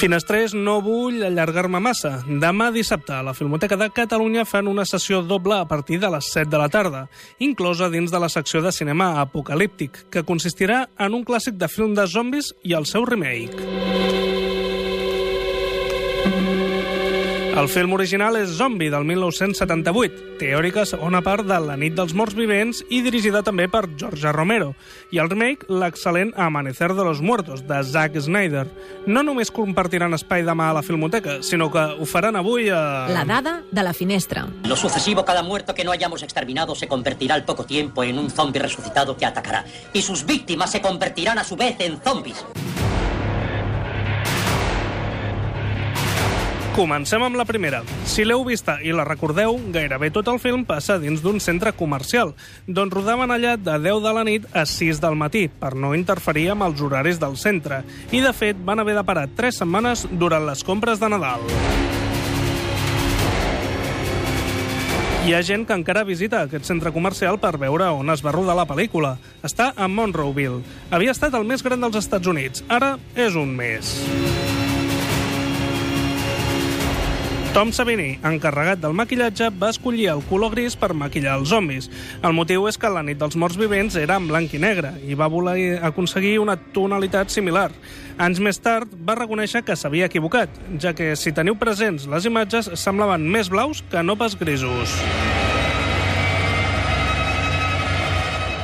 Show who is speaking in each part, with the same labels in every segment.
Speaker 1: Finestrers, no vull allargar-me massa. Demà dissabte a la Filmoteca de Catalunya fan una sessió doble a partir de les 7 de la tarda, inclosa dins de la secció de cinema apocalíptic, que consistirà en un clàssic de film de zombis i el seu remake. El film original és Zombie, del 1978, teòrica segona part de La nit dels morts vivents i dirigida també per George Romero. I el remake, l'excel·lent Amanecer de los Muertos, de Zack Snyder. No només compartiran espai demà a la Filmoteca, sinó que ho faran avui a...
Speaker 2: La dada de la finestra.
Speaker 3: Lo sucesivo, cada muerto que no hayamos exterminado se convertirá al poco tiempo en un zombie resucitado que atacará. Y sus víctimas se convertirán a su vez en zombies.
Speaker 1: Comencem amb la primera. Si l'heu vista i la recordeu, gairebé tot el film passa dins d'un centre comercial, d'on rodaven allà de 10 de la nit a 6 del matí, per no interferir amb els horaris del centre. I, de fet, van haver de parar 3 setmanes durant les compres de Nadal. Hi ha gent que encara visita aquest centre comercial per veure on es va rodar la pel·lícula. Està a Monroeville. Havia estat el més gran dels Estats Units. Ara és un més. Tom Savini, encarregat del maquillatge, va escollir el color gris per maquillar els zombis. El motiu és que la nit dels morts vivents era en blanc i negre i va voler aconseguir una tonalitat similar. Anys més tard va reconèixer que s'havia equivocat, ja que si teniu presents les imatges semblaven més blaus que no pas grisos.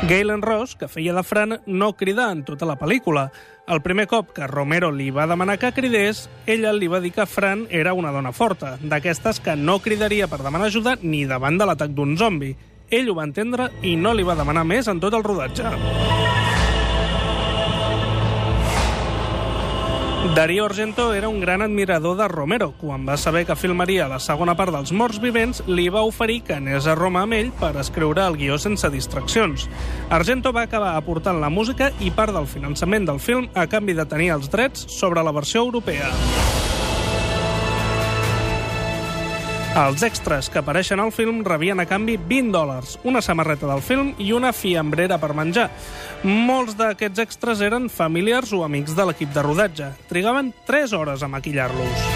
Speaker 1: Galen Ross, que feia de Fran, no crida en tota la pel·lícula. El primer cop que Romero li va demanar que cridés, ella li va dir que Fran era una dona forta, d'aquestes que no cridaria per demanar ajuda ni davant de l'atac d'un zombi. Ell ho va entendre i no li va demanar més en tot el rodatge. Darío Argento era un gran admirador de Romero. Quan va saber que filmaria la segona part dels Morts Vivents, li va oferir que anés a Roma amb ell per escriure el guió sense distraccions. Argento va acabar aportant la música i part del finançament del film a canvi de tenir els drets sobre la versió europea. Els extras que apareixen al film rebien a canvi 20 dòlars, una samarreta del film i una fiambrera per menjar. Molts d'aquests extras eren familiars o amics de l'equip de rodatge. Trigaven 3 hores a maquillar-los.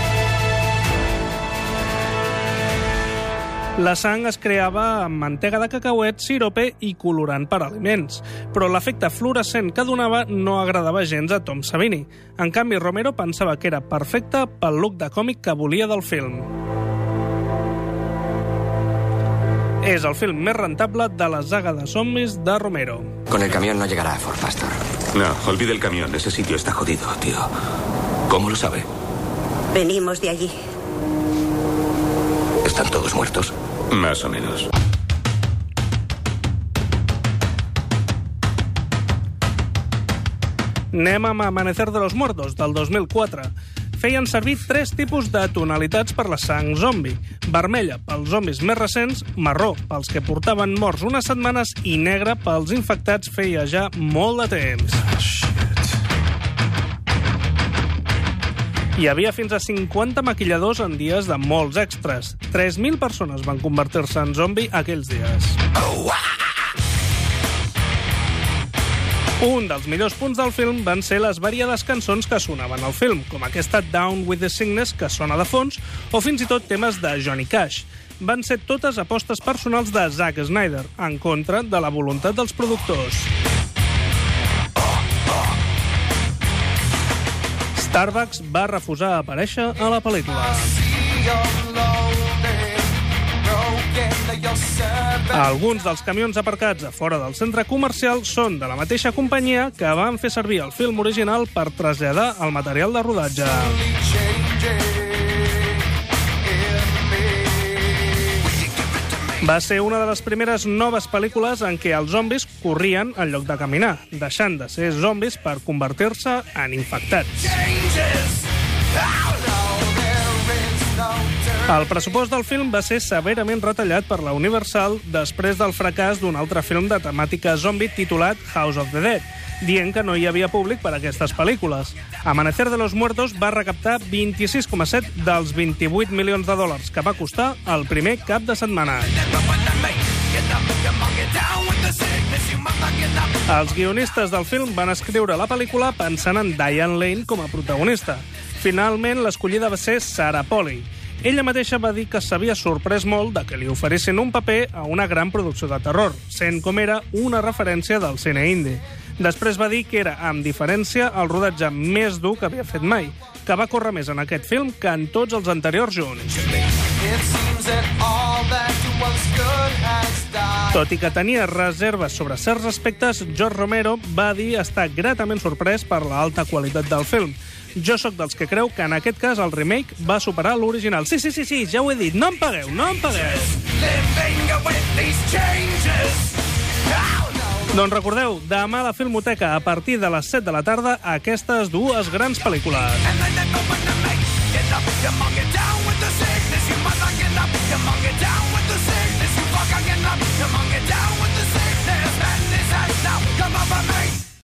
Speaker 1: La sang es creava amb mantega de cacauet, sirope i colorant per aliments, però l'efecte fluorescent que donava no agradava gens a Tom Savini. En canvi, Romero pensava que era perfecte pel look de còmic que volia del film. És el film més rentable de la saga de zombis de Romero.
Speaker 4: Con el camión no llegará a Fort Pastor.
Speaker 5: No, olvide el camión. Ese sitio está jodido, tío. ¿Cómo lo sabe?
Speaker 6: Venimos de allí.
Speaker 5: ¿Están todos muertos? Más o menos.
Speaker 1: Anem amb Amanecer de los Muertos, del 2004. Feien servir tres tipus de tonalitats per la sang zombi. Vermella pels zombis més recents, marró pels que portaven morts unes setmanes i negra pels infectats feia ja molt de temps. Hi havia fins a 50 maquilladors en dies de molts extras. 3.000 persones van convertir-se en zombi aquells dies. Un dels millors punts del film van ser les variades cançons que sonaven al film, com aquesta Down with the Sickness, que sona de fons, o fins i tot temes de Johnny Cash. Van ser totes apostes personals de Zack Snyder, en contra de la voluntat dels productors. Starbucks va refusar aparèixer a la pel·lícula. Alguns dels camions aparcats a fora del centre comercial són de la mateixa companyia que van fer servir el film original per traslladar el material de rodatge. Va ser una de les primeres noves pel·lícules en què els zombis corrien en lloc de caminar, deixant de ser zombis per convertir-se en infectats. El pressupost del film va ser severament retallat per la Universal després del fracàs d'un altre film de temàtica zombi titulat House of the Dead, dient que no hi havia públic per a aquestes pel·lícules. Amanecer de los Muertos va recaptar 26,7 dels 28 milions de dòlars que va costar el primer cap de setmana. Els guionistes del film van escriure la pel·lícula pensant en Diane Lane com a protagonista. Finalment, l'escollida va ser Sarah Polley. Ella mateixa va dir que s'havia sorprès molt de que li oferissin un paper a una gran producció de terror, sent com era una referència del cine indi. Després va dir que era, amb diferència, el rodatge més dur que havia fet mai, que va córrer més en aquest film que en tots els anteriors junts. Tot i que tenia reserves sobre certs aspectes, George Romero va dir estar gratament sorprès per la alta qualitat del film. Jo sóc dels que creu que en aquest cas el remake va superar l'original. Sí, sí, sí, sí, ja ho he dit, no em pagueu, no em pagueu. Doncs recordeu, demà a la Filmoteca, a partir de les 7 de la tarda, aquestes dues grans pel·lícules.